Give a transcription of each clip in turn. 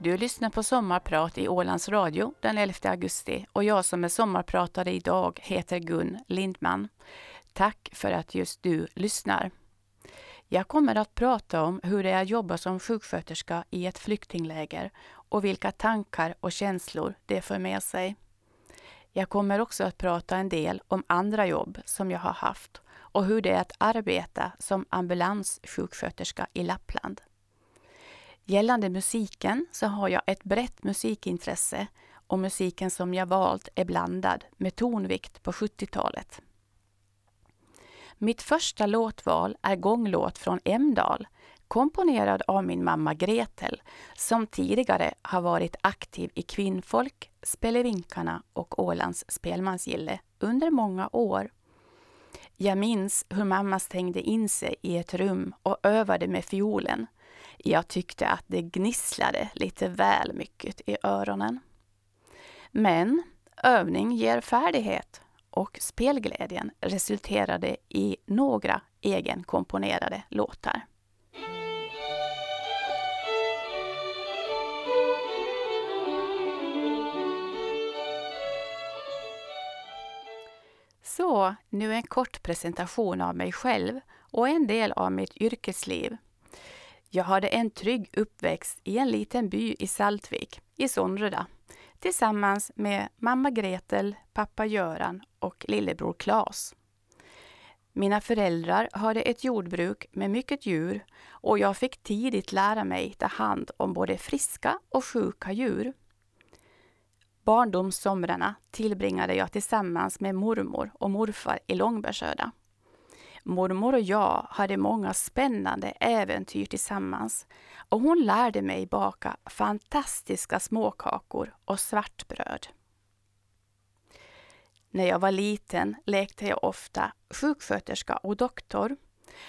Du lyssnar på Sommarprat i Ålands Radio den 11 augusti och jag som är sommarpratare idag heter Gun Lindman. Tack för att just du lyssnar. Jag kommer att prata om hur det är att jobba som sjuksköterska i ett flyktingläger och vilka tankar och känslor det för med sig. Jag kommer också att prata en del om andra jobb som jag har haft och hur det är att arbeta som ambulanssjuksköterska i Lappland. Gällande musiken så har jag ett brett musikintresse och musiken som jag valt är blandad med tonvikt på 70-talet. Mitt första låtval är gånglåt från Emdal, komponerad av min mamma Gretel, som tidigare har varit aktiv i Kvinnfolk, Spelevinkarna och Ålands spelmansgille under många år. Jag minns hur mamma stängde in sig i ett rum och övade med fiolen. Jag tyckte att det gnisslade lite väl mycket i öronen. Men övning ger färdighet och spelglädjen resulterade i några egenkomponerade låtar. Så, nu en kort presentation av mig själv och en del av mitt yrkesliv. Jag hade en trygg uppväxt i en liten by i Saltvik, i Sonreda, tillsammans med mamma Gretel, pappa Göran och lillebror Klas. Mina föräldrar hade ett jordbruk med mycket djur och jag fick tidigt lära mig ta hand om både friska och sjuka djur. Barndomssomrarna tillbringade jag tillsammans med mormor och morfar i Långbergsöda. Mormor och jag hade många spännande äventyr tillsammans och hon lärde mig baka fantastiska småkakor och svartbröd. När jag var liten lekte jag ofta sjuksköterska och doktor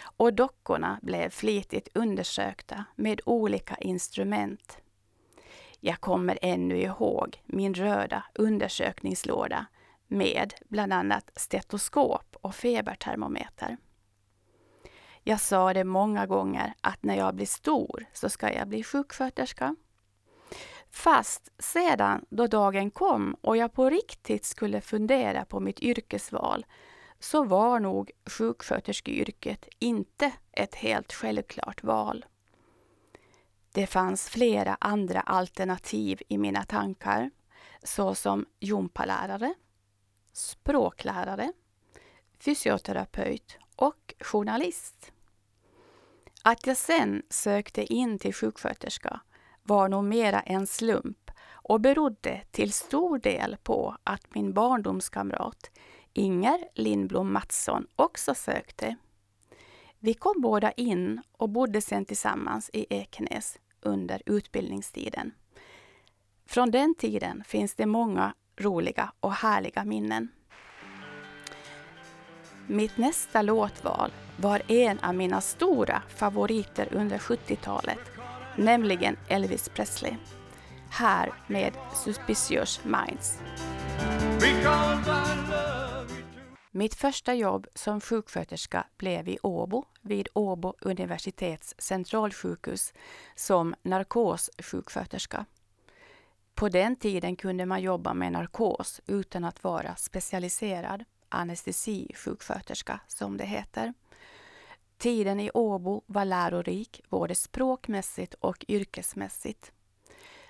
och dockorna blev flitigt undersökta med olika instrument. Jag kommer ännu ihåg min röda undersökningslåda med bland annat stetoskop och febertermometer. Jag sa det många gånger att när jag blir stor så ska jag bli sjuksköterska. Fast sedan då dagen kom och jag på riktigt skulle fundera på mitt yrkesval så var nog sjuksköterskeyrket inte ett helt självklart val. Det fanns flera andra alternativ i mina tankar såsom gympalärare, språklärare, fysioterapeut och journalist. Att jag sen sökte in till sjuksköterska var nog mera en slump och berodde till stor del på att min barndomskamrat Inger Lindblom Mattsson också sökte. Vi kom båda in och bodde sen tillsammans i Ekenäs under utbildningstiden. Från den tiden finns det många roliga och härliga minnen. Mitt nästa låtval var en av mina stora favoriter under 70-talet, nämligen Elvis Presley. Här med Suspicious Minds. Mitt första jobb som sjuksköterska blev i Åbo vid Åbo universitets centralsjukhus som narkossjuksköterska. På den tiden kunde man jobba med narkos utan att vara specialiserad anestesisjuksköterska som det heter. Tiden i Åbo var lärorik både språkmässigt och yrkesmässigt.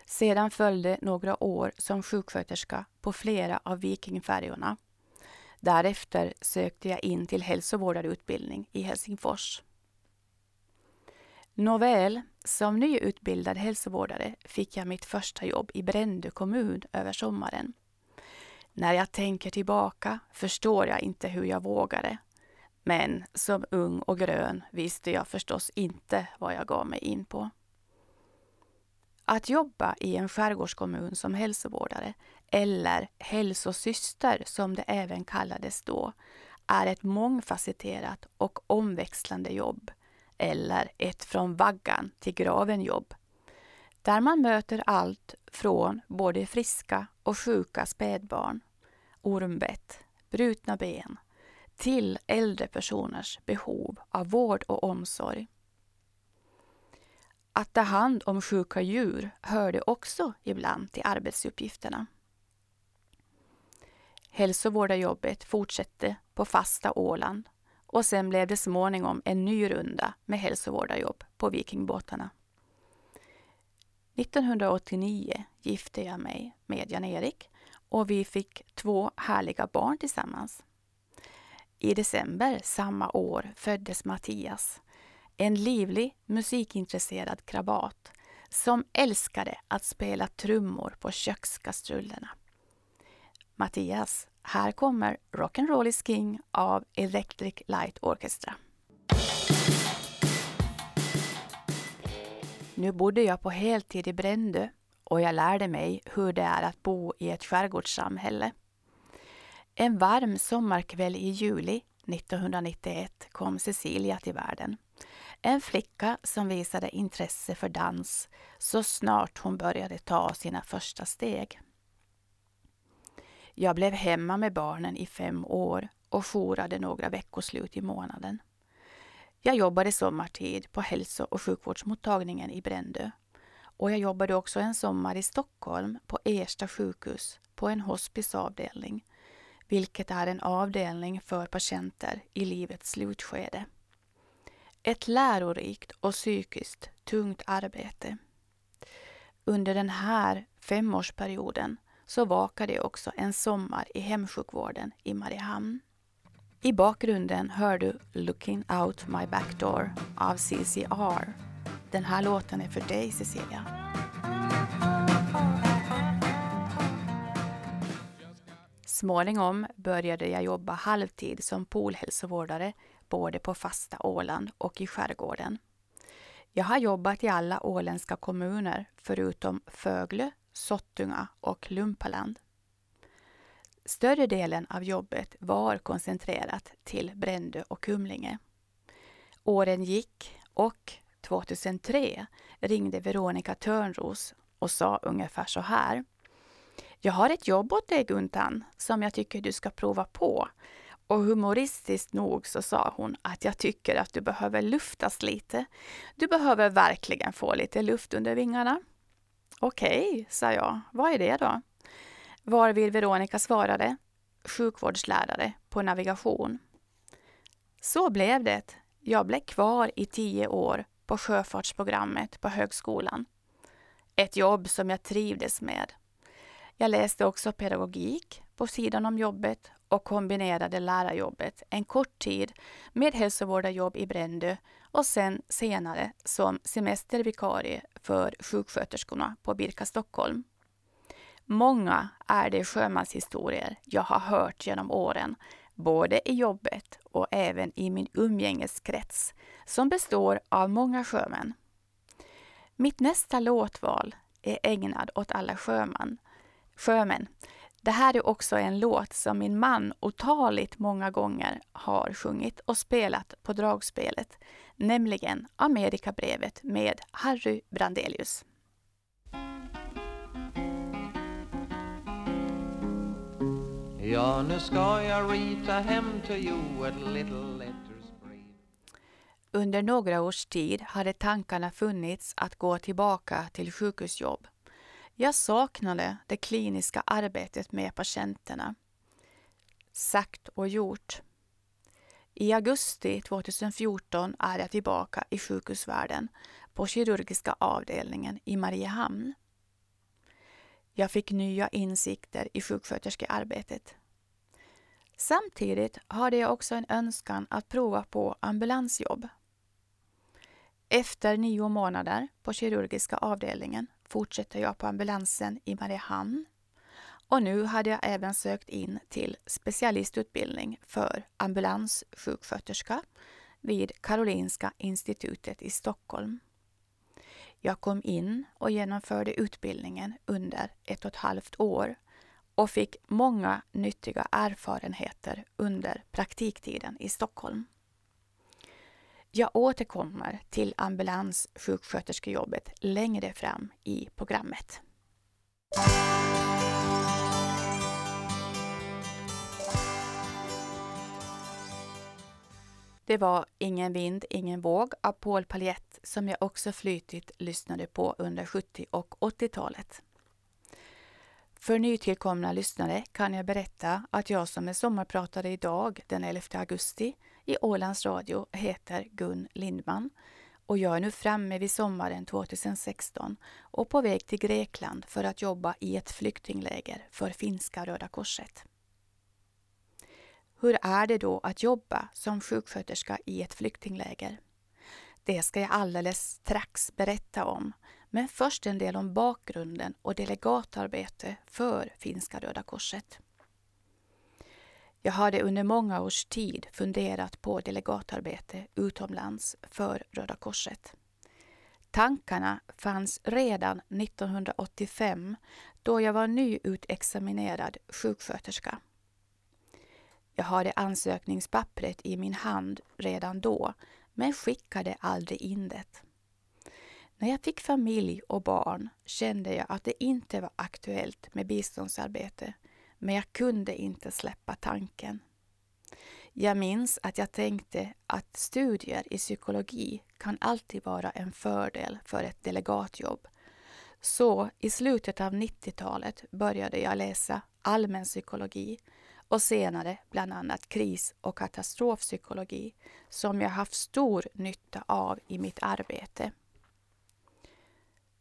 Sedan följde några år som sjuksköterska på flera av Vikingfärjorna. Därefter sökte jag in till hälsovårdarutbildning i Helsingfors. Nåväl, som nyutbildad hälsovårdare fick jag mitt första jobb i Brändö kommun över sommaren. När jag tänker tillbaka förstår jag inte hur jag vågade. Men som ung och grön visste jag förstås inte vad jag gav mig in på. Att jobba i en skärgårdskommun som hälsovårdare, eller hälsosyster som det även kallades då, är ett mångfacetterat och omväxlande jobb, eller ett från vaggan till graven jobb, där man möter allt från både friska och sjuka spädbarn, ormbett, brutna ben, till äldre personers behov av vård och omsorg. Att ta hand om sjuka djur hörde också ibland till arbetsuppgifterna. Hälsovårdarjobbet fortsatte på fasta Åland och sen blev det småningom en ny runda med hälsovårdarjobb på vikingbåtarna. 1989 gifte jag mig med Jan-Erik och vi fick två härliga barn tillsammans. I december samma år föddes Mattias, en livlig musikintresserad krabat som älskade att spela trummor på kökskastrullerna. Mattias, här kommer Rock'n'Roll is King av Electric Light Orchestra. Nu bodde jag på heltid i Brändö och jag lärde mig hur det är att bo i ett skärgårdssamhälle. En varm sommarkväll i juli 1991 kom Cecilia till världen. En flicka som visade intresse för dans så snart hon började ta sina första steg. Jag blev hemma med barnen i fem år och jourade några veckoslut i månaden. Jag jobbade sommartid på hälso och sjukvårdsmottagningen i Brändö och jag jobbade också en sommar i Stockholm på Ersta sjukhus på en hospiceavdelning, vilket är en avdelning för patienter i livets slutskede. Ett lärorikt och psykiskt tungt arbete. Under den här femårsperioden så vakade jag också en sommar i hemsjukvården i Mariehamn. I bakgrunden hör du Looking Out My Back Door av CCR. Den här låten är för dig Cecilia. Småningom började jag jobba halvtid som poolhälsovårdare både på fasta Åland och i skärgården. Jag har jobbat i alla åländska kommuner förutom Föglö, Sottunga och Lumpaland. Större delen av jobbet var koncentrerat till Brändö och Kumlinge. Åren gick och 2003 ringde Veronica Törnros och sa ungefär så här. Jag har ett jobb åt dig Guntan som jag tycker du ska prova på. Och humoristiskt nog så sa hon att jag tycker att du behöver luftas lite. Du behöver verkligen få lite luft under vingarna. Okej, okay, sa jag. Vad är det då? Varvid Veronica svarade sjukvårdslärare på navigation. Så blev det. Jag blev kvar i tio år på sjöfartsprogrammet på högskolan. Ett jobb som jag trivdes med. Jag läste också pedagogik på sidan om jobbet och kombinerade lärarjobbet en kort tid med hälsovårdarjobb i Brändö och sen senare som semestervikarie för sjuksköterskorna på Birka Stockholm. Många är de sjömanshistorier jag har hört genom åren, både i jobbet och även i min umgängeskrets, som består av många sjömän. Mitt nästa låtval är ägnad åt alla sjöman, sjömän. Det här är också en låt som min man otaligt många gånger har sjungit och spelat på dragspelet, nämligen Amerikabrevet med Harry Brandelius. Ja, nu ska jag rita hem till you a little letters. Under några års tid hade tankarna funnits att gå tillbaka till sjukhusjobb. Jag saknade det kliniska arbetet med patienterna. Sagt och gjort. I augusti 2014 är jag tillbaka i sjukhusvärlden på kirurgiska avdelningen i Mariehamn. Jag fick nya insikter i sjuksköterskearbetet. Samtidigt hade jag också en önskan att prova på ambulansjobb. Efter nio månader på kirurgiska avdelningen fortsätter jag på ambulansen i Mariehamn och nu hade jag även sökt in till specialistutbildning för ambulanssjuksköterska vid Karolinska institutet i Stockholm. Jag kom in och genomförde utbildningen under ett och ett halvt år och fick många nyttiga erfarenheter under praktiktiden i Stockholm. Jag återkommer till ambulanssjuksköterskejobbet längre fram i programmet. Det var Ingen vind, ingen våg av Paul Paljett som jag också flytigt lyssnade på under 70 och 80-talet. För nytillkomna lyssnare kan jag berätta att jag som är sommarpratare idag den 11 augusti i Ålands Radio heter Gun Lindman och jag är nu framme vid sommaren 2016 och på väg till Grekland för att jobba i ett flyktingläger för finska Röda Korset. Hur är det då att jobba som sjuksköterska i ett flyktingläger? Det ska jag alldeles strax berätta om, men först en del om bakgrunden och delegatarbete för finska Röda Korset. Jag hade under många års tid funderat på delegatarbete utomlands för Röda Korset. Tankarna fanns redan 1985 då jag var nyutexaminerad sjuksköterska. Jag hade ansökningspappret i min hand redan då, men skickade aldrig in det. När jag fick familj och barn kände jag att det inte var aktuellt med biståndsarbete, men jag kunde inte släppa tanken. Jag minns att jag tänkte att studier i psykologi kan alltid vara en fördel för ett delegatjobb. Så i slutet av 90-talet började jag läsa allmän psykologi och senare bland annat kris och katastrofpsykologi som jag haft stor nytta av i mitt arbete.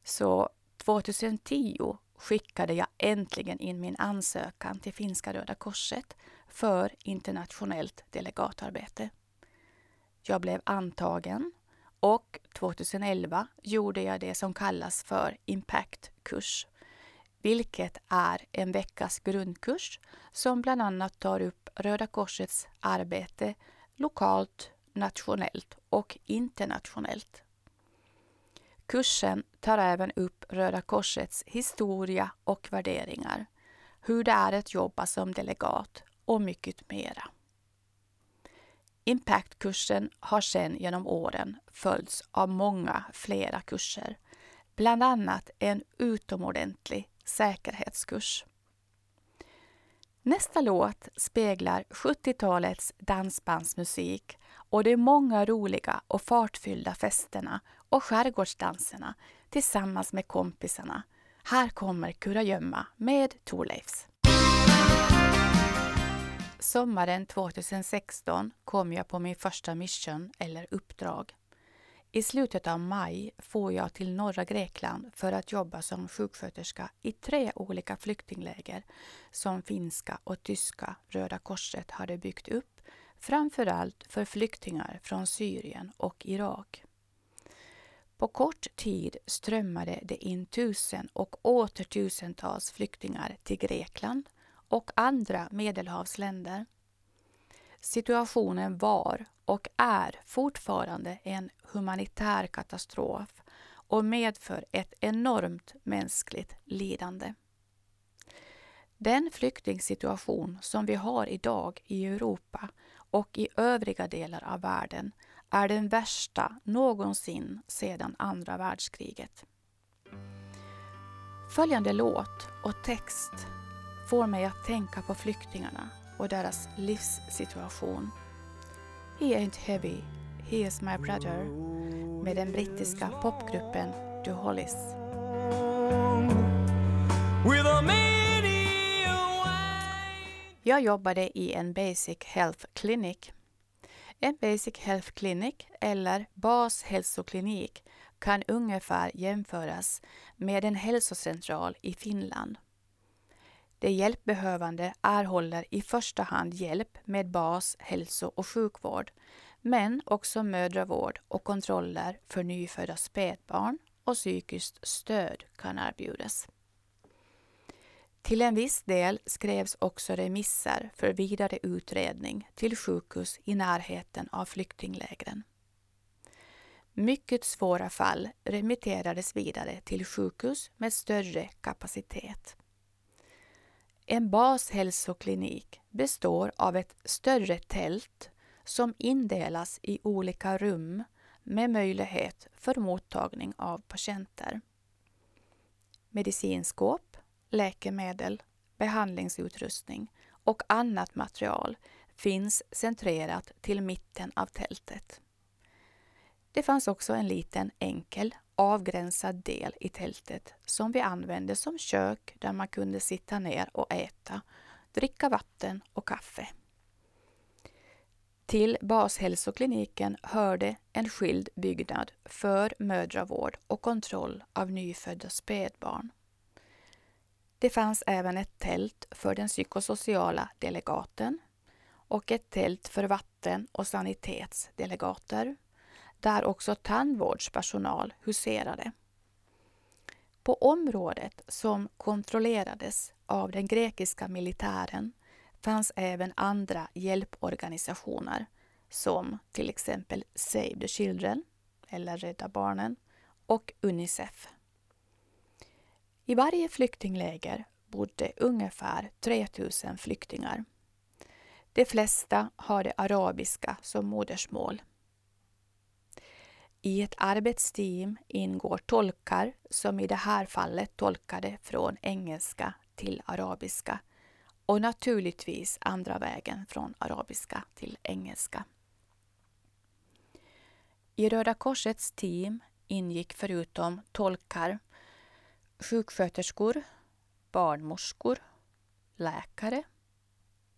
Så 2010 skickade jag äntligen in min ansökan till Finska Röda Korset för internationellt delegatarbete. Jag blev antagen och 2011 gjorde jag det som kallas för Impact-kurs vilket är en veckas grundkurs som bland annat tar upp Röda Korsets arbete lokalt, nationellt och internationellt. Kursen tar även upp Röda Korsets historia och värderingar, hur det är att jobba som delegat och mycket mera. Impact-kursen har sedan genom åren följts av många flera kurser, bland annat en utomordentlig säkerhetskurs. Nästa låt speglar 70-talets dansbandsmusik och de många roliga och fartfyllda festerna och skärgårdsdanserna tillsammans med kompisarna. Här kommer Kurragömma med Torleifs. Sommaren 2016 kom jag på min första mission eller uppdrag. I slutet av maj får jag till norra Grekland för att jobba som sjuksköterska i tre olika flyktingläger som finska och tyska Röda Korset hade byggt upp, framförallt för flyktingar från Syrien och Irak. På kort tid strömmade det in tusen och åter tusentals flyktingar till Grekland och andra medelhavsländer. Situationen var och är fortfarande en humanitär katastrof och medför ett enormt mänskligt lidande. Den flyktingsituation som vi har idag i Europa och i övriga delar av världen är den värsta någonsin sedan andra världskriget. Följande låt och text får mig att tänka på flyktingarna och deras livssituation. He ain't heavy, he is my brother med den brittiska popgruppen The Hollies. Jag jobbade i en Basic Health Clinic. En Basic Health Clinic eller bashälsoklinik kan ungefär jämföras med en hälsocentral i Finland. De hjälpbehövande erhåller i första hand hjälp med bas, hälso och sjukvård, men också mödravård och kontroller för nyfödda spädbarn och psykiskt stöd kan erbjudas. Till en viss del skrevs också remisser för vidare utredning till sjukhus i närheten av flyktinglägren. Mycket svåra fall remitterades vidare till sjukhus med större kapacitet. En bashälsoklinik består av ett större tält som indelas i olika rum med möjlighet för mottagning av patienter. Medicinskåp, läkemedel, behandlingsutrustning och annat material finns centrerat till mitten av tältet. Det fanns också en liten enkel avgränsad del i tältet som vi använde som kök där man kunde sitta ner och äta, dricka vatten och kaffe. Till bashälsokliniken hörde en skild byggnad för mödravård och kontroll av nyfödda spädbarn. Det fanns även ett tält för den psykosociala delegaten och ett tält för vatten och sanitetsdelegater, där också tandvårdspersonal huserade. På området som kontrollerades av den grekiska militären fanns även andra hjälporganisationer som till exempel Save the Children eller Rädda Barnen och Unicef. I varje flyktingläger bodde ungefär 3000 flyktingar. De flesta hade arabiska som modersmål. I ett arbetsteam ingår tolkar som i det här fallet tolkade från engelska till arabiska och naturligtvis andra vägen från arabiska till engelska. I Röda Korsets team ingick förutom tolkar sjuksköterskor, barnmorskor, läkare,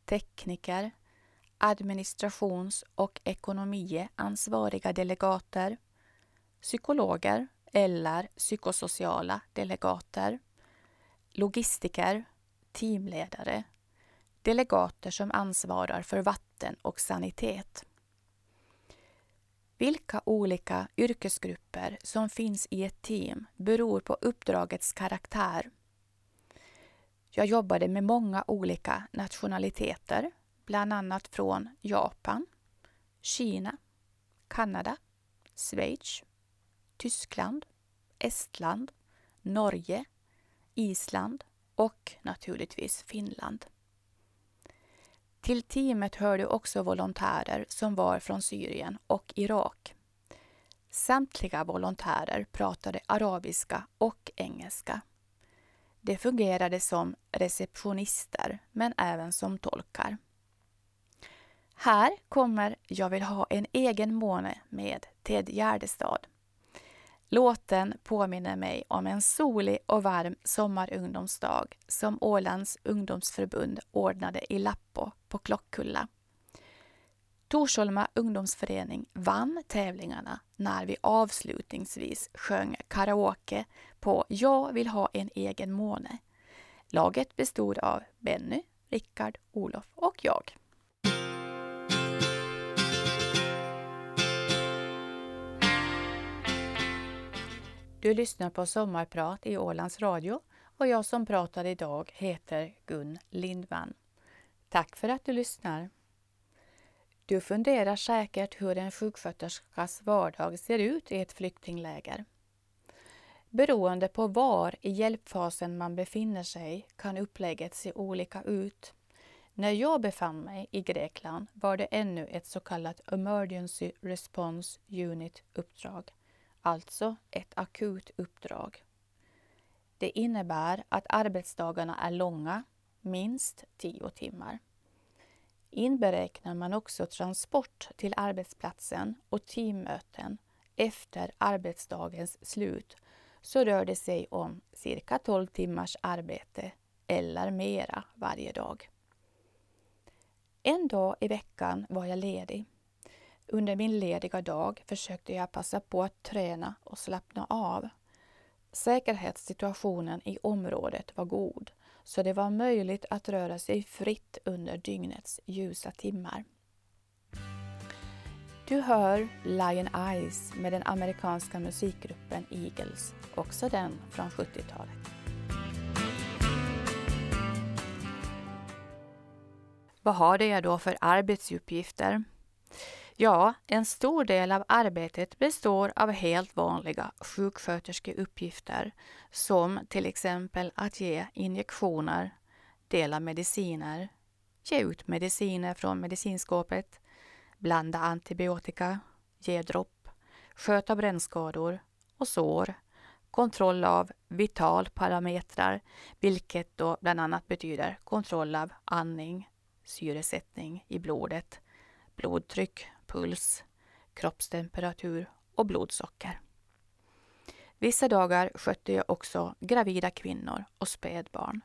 tekniker, administrations och ekonomiansvariga delegater, psykologer eller psykosociala delegater, logistiker, teamledare, delegater som ansvarar för vatten och sanitet. Vilka olika yrkesgrupper som finns i ett team beror på uppdragets karaktär. Jag jobbade med många olika nationaliteter, bland annat från Japan, Kina, Kanada, Schweiz, Tyskland, Estland, Norge, Island och naturligtvis Finland. Till teamet hörde också volontärer som var från Syrien och Irak. Samtliga volontärer pratade arabiska och engelska. De fungerade som receptionister men även som tolkar. Här kommer Jag vill ha en egen måne med Ted Gärdestad. Låten påminner mig om en solig och varm sommarungdomsdag som Ålands ungdomsförbund ordnade i Lappo på Klockkulla. Torsholma ungdomsförening vann tävlingarna när vi avslutningsvis sjöng karaoke på Jag vill ha en egen måne. Laget bestod av Benny, Rickard, Olof och jag. Du lyssnar på Sommarprat i Ålands Radio och jag som pratar idag heter Gun Lindman. Tack för att du lyssnar. Du funderar säkert hur en sjuksköterskas vardag ser ut i ett flyktingläger. Beroende på var i hjälpfasen man befinner sig kan upplägget se olika ut. När jag befann mig i Grekland var det ännu ett så kallat Emergency Response Unit-uppdrag alltså ett akut uppdrag. Det innebär att arbetsdagarna är långa, minst 10 timmar. Inberäknar man också transport till arbetsplatsen och teammöten efter arbetsdagens slut så rör det sig om cirka 12 timmars arbete eller mera varje dag. En dag i veckan var jag ledig under min lediga dag försökte jag passa på att träna och slappna av. Säkerhetssituationen i området var god, så det var möjligt att röra sig fritt under dygnets ljusa timmar. Du hör Lion Eyes med den amerikanska musikgruppen Eagles, också den från 70-talet. Vad har jag då för arbetsuppgifter? Ja, en stor del av arbetet består av helt vanliga sjuksköterskeuppgifter som till exempel att ge injektioner, dela mediciner, ge ut mediciner från medicinskåpet, blanda antibiotika, ge dropp, sköta brännskador och sår, kontroll av vitalparametrar, vilket då bland annat betyder kontroll av andning, syresättning i blodet, blodtryck, puls, kroppstemperatur och blodsocker. Vissa dagar skötte jag också gravida kvinnor och spädbarn.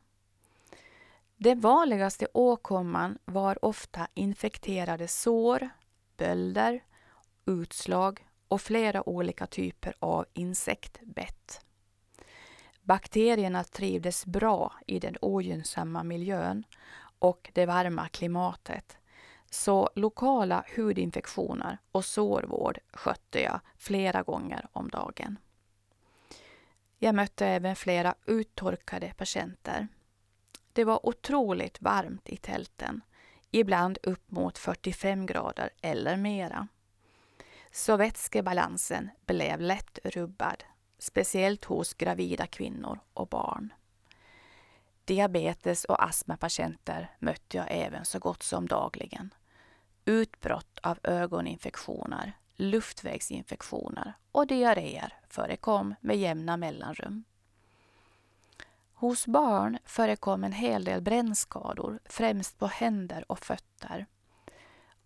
Den vanligaste åkomman var ofta infekterade sår, bölder, utslag och flera olika typer av insektbett. Bakterierna trivdes bra i den ogynnsamma miljön och det varma klimatet. Så lokala hudinfektioner och sårvård skötte jag flera gånger om dagen. Jag mötte även flera uttorkade patienter. Det var otroligt varmt i tälten, ibland upp mot 45 grader eller mera. Så vätskebalansen blev lätt rubbad, speciellt hos gravida kvinnor och barn. Diabetes och astmapatienter mötte jag även så gott som dagligen. Utbrott av ögoninfektioner, luftvägsinfektioner och diarréer förekom med jämna mellanrum. Hos barn förekom en hel del brännskador, främst på händer och fötter.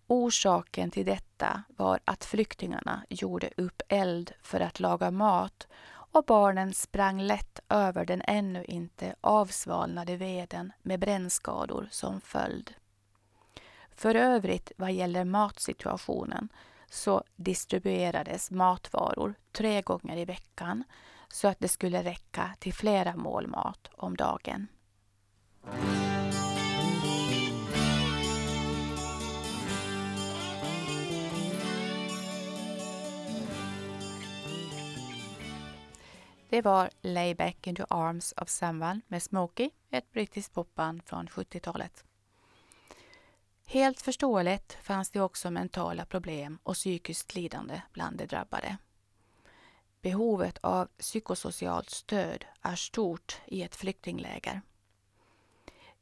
Orsaken till detta var att flyktingarna gjorde upp eld för att laga mat och barnen sprang lätt över den ännu inte avsvalnade veden med brännskador som följd. För övrigt vad gäller matsituationen så distribuerades matvaror tre gånger i veckan så att det skulle räcka till flera mål mat om dagen. Det var Lay back the arms of someone med Smokey, ett brittiskt popband från 70-talet. Helt förståeligt fanns det också mentala problem och psykiskt lidande bland de drabbade. Behovet av psykosocialt stöd är stort i ett flyktingläger.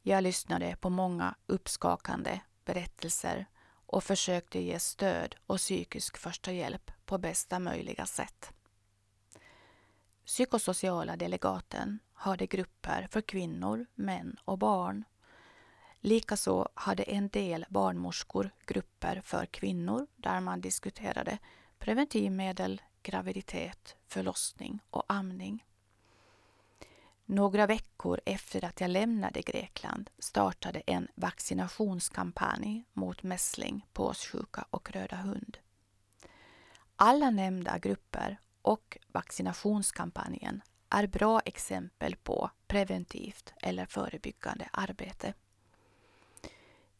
Jag lyssnade på många uppskakande berättelser och försökte ge stöd och psykisk första hjälp på bästa möjliga sätt. Psykosociala delegaten hade grupper för kvinnor, män och barn. Likaså hade en del barnmorskor grupper för kvinnor där man diskuterade preventivmedel, graviditet, förlossning och amning. Några veckor efter att jag lämnade Grekland startade en vaccinationskampanj mot mässling, påssjuka och röda hund. Alla nämnda grupper och vaccinationskampanjen är bra exempel på preventivt eller förebyggande arbete.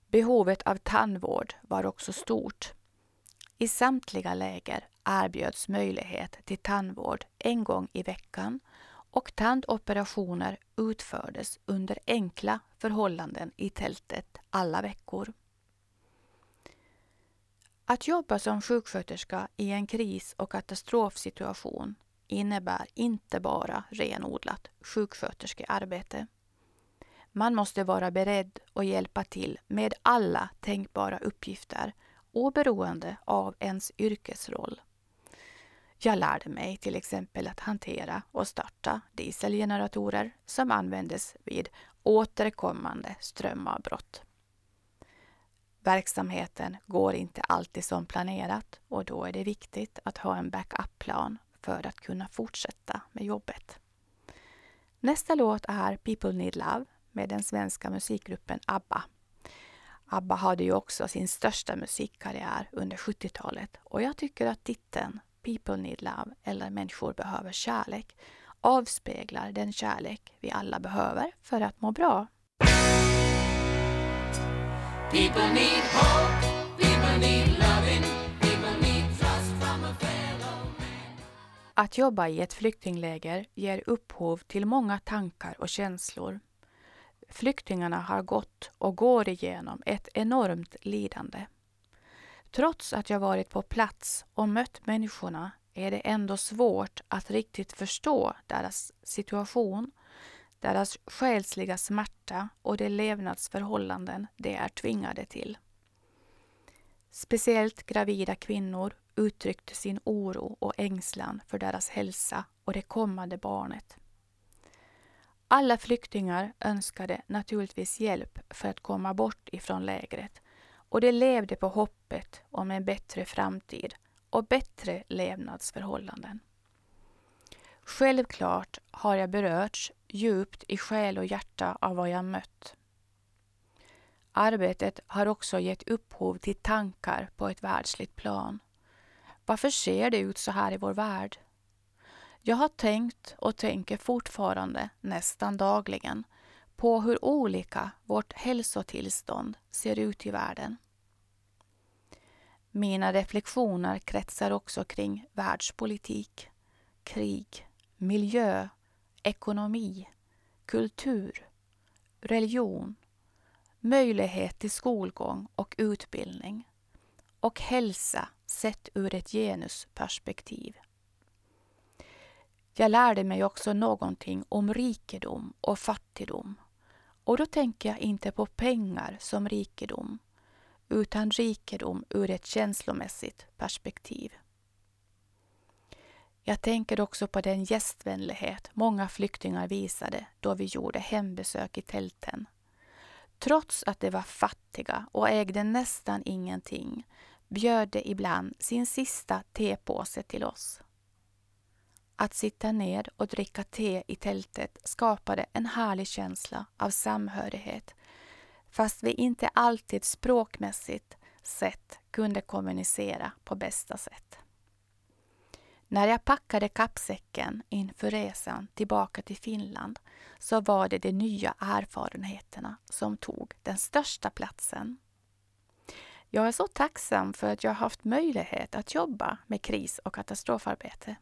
Behovet av tandvård var också stort. I samtliga läger erbjöds möjlighet till tandvård en gång i veckan och tandoperationer utfördes under enkla förhållanden i tältet alla veckor. Att jobba som sjuksköterska i en kris och katastrofsituation innebär inte bara renodlat sjuksköterskearbete. Man måste vara beredd att hjälpa till med alla tänkbara uppgifter oberoende av ens yrkesroll. Jag lärde mig till exempel att hantera och starta dieselgeneratorer som användes vid återkommande strömavbrott. Verksamheten går inte alltid som planerat och då är det viktigt att ha en backup-plan för att kunna fortsätta med jobbet. Nästa låt är People Need Love med den svenska musikgruppen ABBA. ABBA hade ju också sin största musikkarriär under 70-talet och jag tycker att titeln People Need Love eller Människor behöver kärlek avspeglar den kärlek vi alla behöver för att må bra. People need hope, people need loving, people need trust from a fellow man. Att jobba i ett flyktingläger ger upphov till många tankar och känslor. Flyktingarna har gått och går igenom ett enormt lidande. Trots att jag varit på plats och mött människorna är det ändå svårt att riktigt förstå deras situation deras själsliga smärta och de levnadsförhållanden de är tvingade till. Speciellt gravida kvinnor uttryckte sin oro och ängslan för deras hälsa och det kommande barnet. Alla flyktingar önskade naturligtvis hjälp för att komma bort ifrån lägret och de levde på hoppet om en bättre framtid och bättre levnadsförhållanden. Självklart har jag berörts djupt i själ och hjärta av vad jag mött. Arbetet har också gett upphov till tankar på ett världsligt plan. Varför ser det ut så här i vår värld? Jag har tänkt och tänker fortfarande nästan dagligen på hur olika vårt hälsotillstånd ser ut i världen. Mina reflektioner kretsar också kring världspolitik, krig, miljö, ekonomi, kultur, religion, möjlighet till skolgång och utbildning och hälsa sett ur ett genusperspektiv. Jag lärde mig också någonting om rikedom och fattigdom. Och då tänker jag inte på pengar som rikedom, utan rikedom ur ett känslomässigt perspektiv. Jag tänker också på den gästvänlighet många flyktingar visade då vi gjorde hembesök i tälten. Trots att de var fattiga och ägde nästan ingenting bjöd de ibland sin sista tepåse till oss. Att sitta ner och dricka te i tältet skapade en härlig känsla av samhörighet fast vi inte alltid språkmässigt sett kunde kommunicera på bästa sätt. När jag packade kappsäcken inför resan tillbaka till Finland så var det de nya erfarenheterna som tog den största platsen. Jag är så tacksam för att jag haft möjlighet att jobba med kris och katastrofarbete.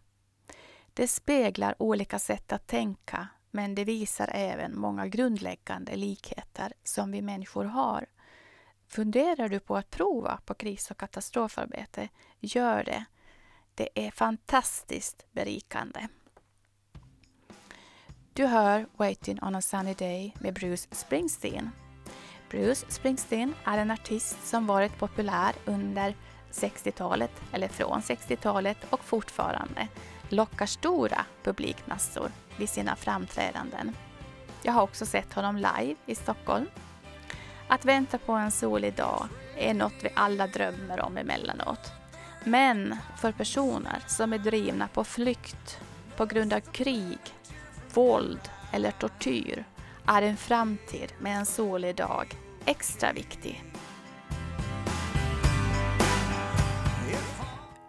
Det speglar olika sätt att tänka men det visar även många grundläggande likheter som vi människor har. Funderar du på att prova på kris och katastrofarbete? Gör det. Det är fantastiskt berikande. Du hör Waiting on a sunny day med Bruce Springsteen. Bruce Springsteen är en artist som varit populär under 60-talet, eller från 60-talet och fortfarande lockar stora publikmassor vid sina framträdanden. Jag har också sett honom live i Stockholm. Att vänta på en solig dag är något vi alla drömmer om emellanåt. Men för personer som är drivna på flykt på grund av krig, våld eller tortyr är en framtid med en solig dag extra viktig.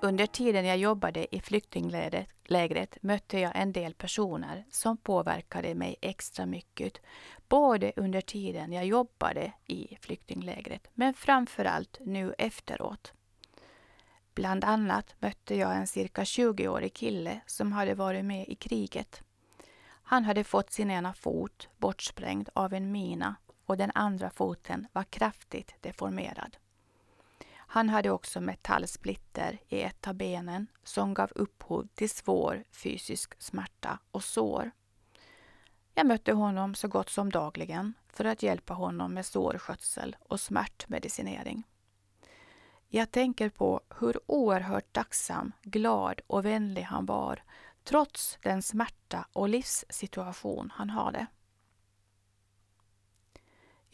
Under tiden jag jobbade i flyktinglägret mötte jag en del personer som påverkade mig extra mycket. Både under tiden jag jobbade i flyktinglägret men framförallt nu efteråt. Bland annat mötte jag en cirka 20-årig kille som hade varit med i kriget. Han hade fått sin ena fot bortsprängd av en mina och den andra foten var kraftigt deformerad. Han hade också metallsplitter i ett av benen som gav upphov till svår fysisk smärta och sår. Jag mötte honom så gott som dagligen för att hjälpa honom med sårskötsel och smärtmedicinering. Jag tänker på hur oerhört tacksam, glad och vänlig han var trots den smärta och livssituation han hade.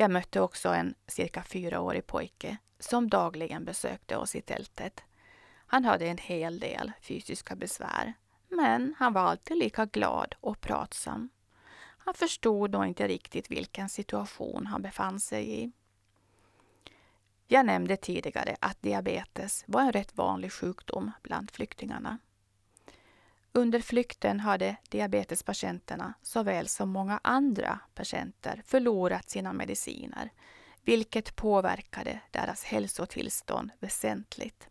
Jag mötte också en cirka fyraårig pojke som dagligen besökte oss i tältet. Han hade en hel del fysiska besvär, men han var alltid lika glad och pratsam. Han förstod nog inte riktigt vilken situation han befann sig i. Jag nämnde tidigare att diabetes var en rätt vanlig sjukdom bland flyktingarna. Under flykten hade diabetespatienterna såväl som många andra patienter förlorat sina mediciner, vilket påverkade deras hälsotillstånd väsentligt.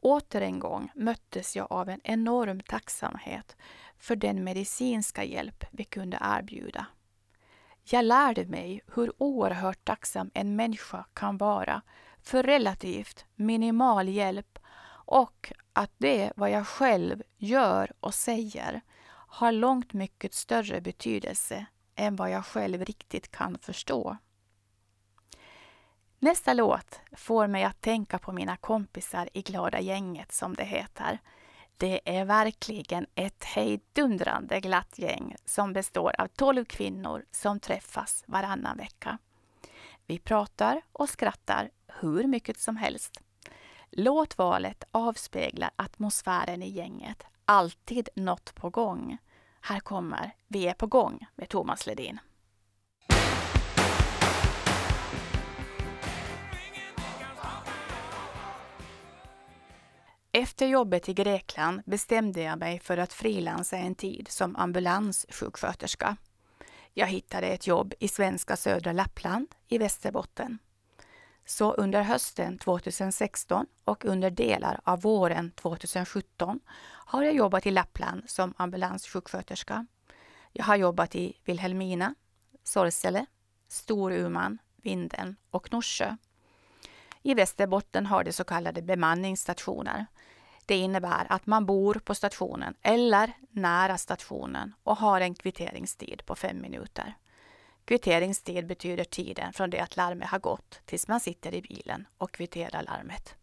Åter en gång möttes jag av en enorm tacksamhet för den medicinska hjälp vi kunde erbjuda. Jag lärde mig hur oerhört tacksam en människa kan vara för relativt minimal hjälp och att det vad jag själv gör och säger har långt mycket större betydelse än vad jag själv riktigt kan förstå. Nästa låt får mig att tänka på mina kompisar i Glada gänget som det heter. Det är verkligen ett hejdundrande glatt gäng som består av 12 kvinnor som träffas varannan vecka. Vi pratar och skrattar hur mycket som helst. Låt valet avspegla atmosfären i gänget. Alltid något på gång. Här kommer Vi är på gång med Thomas Ledin. Efter jobbet i Grekland bestämde jag mig för att frilansa en tid som ambulanssjuksköterska. Jag hittade ett jobb i svenska södra Lappland i Västerbotten. Så under hösten 2016 och under delar av våren 2017 har jag jobbat i Lappland som ambulanssjuksköterska. Jag har jobbat i Vilhelmina, Sorsele, Storuman, Vindeln och Norsjö. I Västerbotten har de så kallade bemanningsstationer. Det innebär att man bor på stationen eller nära stationen och har en kvitteringstid på fem minuter. Kvitteringstid betyder tiden från det att larmet har gått tills man sitter i bilen och kvitterar larmet.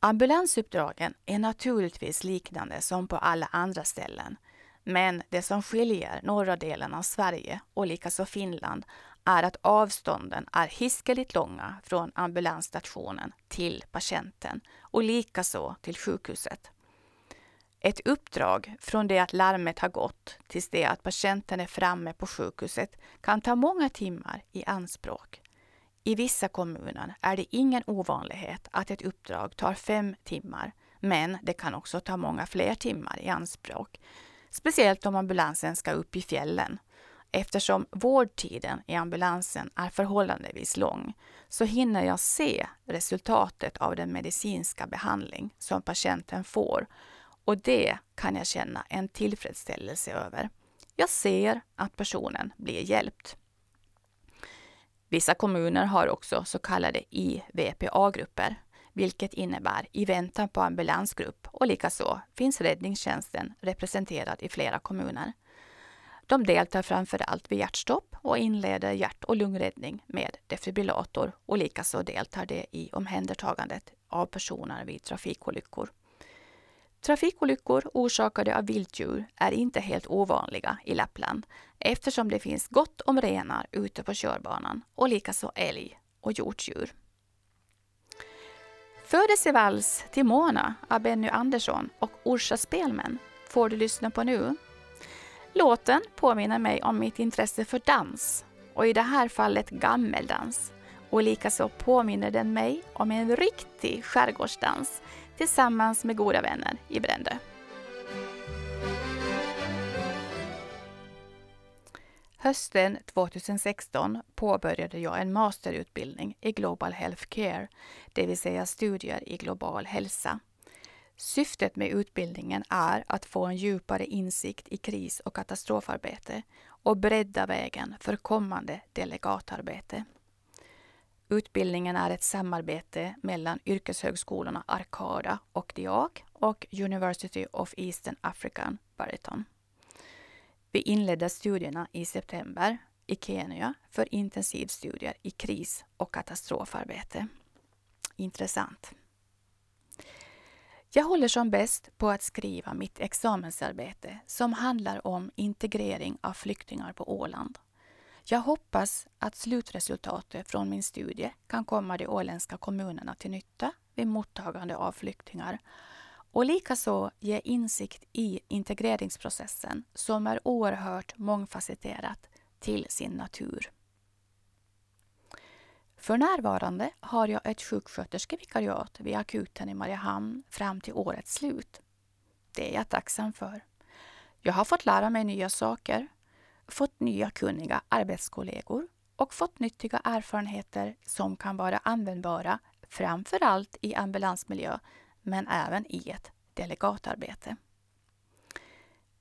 Ambulansuppdragen är naturligtvis liknande som på alla andra ställen. Men det som skiljer norra delen av Sverige och likaså Finland är att avstånden är hiskeligt långa från ambulansstationen till patienten och likaså till sjukhuset. Ett uppdrag från det att larmet har gått tills det att patienten är framme på sjukhuset kan ta många timmar i anspråk. I vissa kommuner är det ingen ovanlighet att ett uppdrag tar fem timmar, men det kan också ta många fler timmar i anspråk. Speciellt om ambulansen ska upp i fjällen. Eftersom vårdtiden i ambulansen är förhållandevis lång så hinner jag se resultatet av den medicinska behandling som patienten får och det kan jag känna en tillfredsställelse över. Jag ser att personen blir hjälpt. Vissa kommuner har också så kallade IVPA-grupper, vilket innebär i väntan på ambulansgrupp och likaså finns räddningstjänsten representerad i flera kommuner. De deltar framför allt vid hjärtstopp och inleder hjärt och lungräddning med defibrillator och likaså deltar de i omhändertagandet av personer vid trafikolyckor. Trafikolyckor orsakade av vilddjur är inte helt ovanliga i Lappland eftersom det finns gott om renar ute på körbanan och likaså älg och hjortdjur. Födelsevals till Mona av Benny Andersson och Orsa Spelmän får du lyssna på nu. Låten påminner mig om mitt intresse för dans och i det här fallet gammeldans. Och likaså påminner den mig om en riktig skärgårdsdans tillsammans med goda vänner i Brändö. Hösten 2016 påbörjade jag en masterutbildning i Global Health Care, det vill säga studier i global hälsa. Syftet med utbildningen är att få en djupare insikt i kris och katastrofarbete och bredda vägen för kommande delegatarbete. Utbildningen är ett samarbete mellan yrkeshögskolorna Arcada och DIAK och University of Eastern African Bariton. Vi inledde studierna i september i Kenya för intensivstudier i kris och katastrofarbete. Intressant. Jag håller som bäst på att skriva mitt examensarbete som handlar om integrering av flyktingar på Åland. Jag hoppas att slutresultatet från min studie kan komma de åländska kommunerna till nytta vid mottagande av flyktingar och likaså ge insikt i integreringsprocessen som är oerhört mångfacetterat till sin natur. För närvarande har jag ett sjuksköterskevikariat vid akuten i Mariehamn fram till årets slut. Det är jag tacksam för. Jag har fått lära mig nya saker fått nya kunniga arbetskollegor och fått nyttiga erfarenheter som kan vara användbara framför allt i ambulansmiljö men även i ett delegatarbete.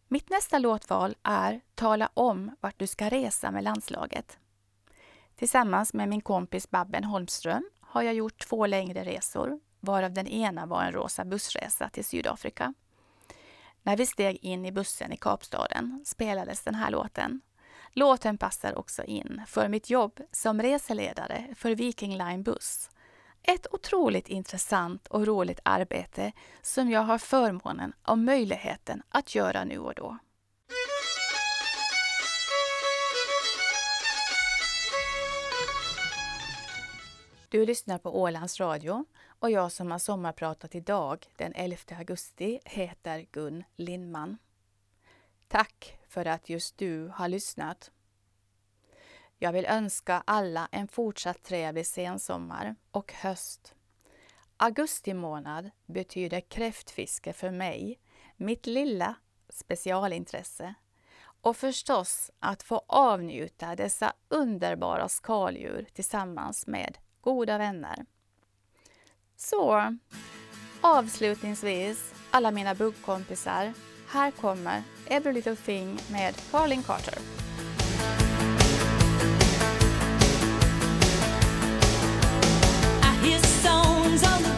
Mitt nästa låtval är Tala om vart du ska resa med landslaget. Tillsammans med min kompis Babben Holmström har jag gjort två längre resor, varav den ena var en rosa bussresa till Sydafrika. När vi steg in i bussen i Kapstaden spelades den här låten. Låten passar också in för mitt jobb som reseledare för Viking Line Buss. Ett otroligt intressant och roligt arbete som jag har förmånen och möjligheten att göra nu och då. Du lyssnar på Ålands Radio och jag som har sommarpratat idag den 11 augusti heter Gun Lindman. Tack för att just du har lyssnat. Jag vill önska alla en fortsatt trevlig sensommar och höst. Augusti månad betyder kräftfiske för mig, mitt lilla specialintresse. Och förstås att få avnjuta dessa underbara skaldjur tillsammans med goda vänner. Så avslutningsvis, alla mina buggkompisar. Här kommer Every Little Thing med Carlin Carter. I hear stones on the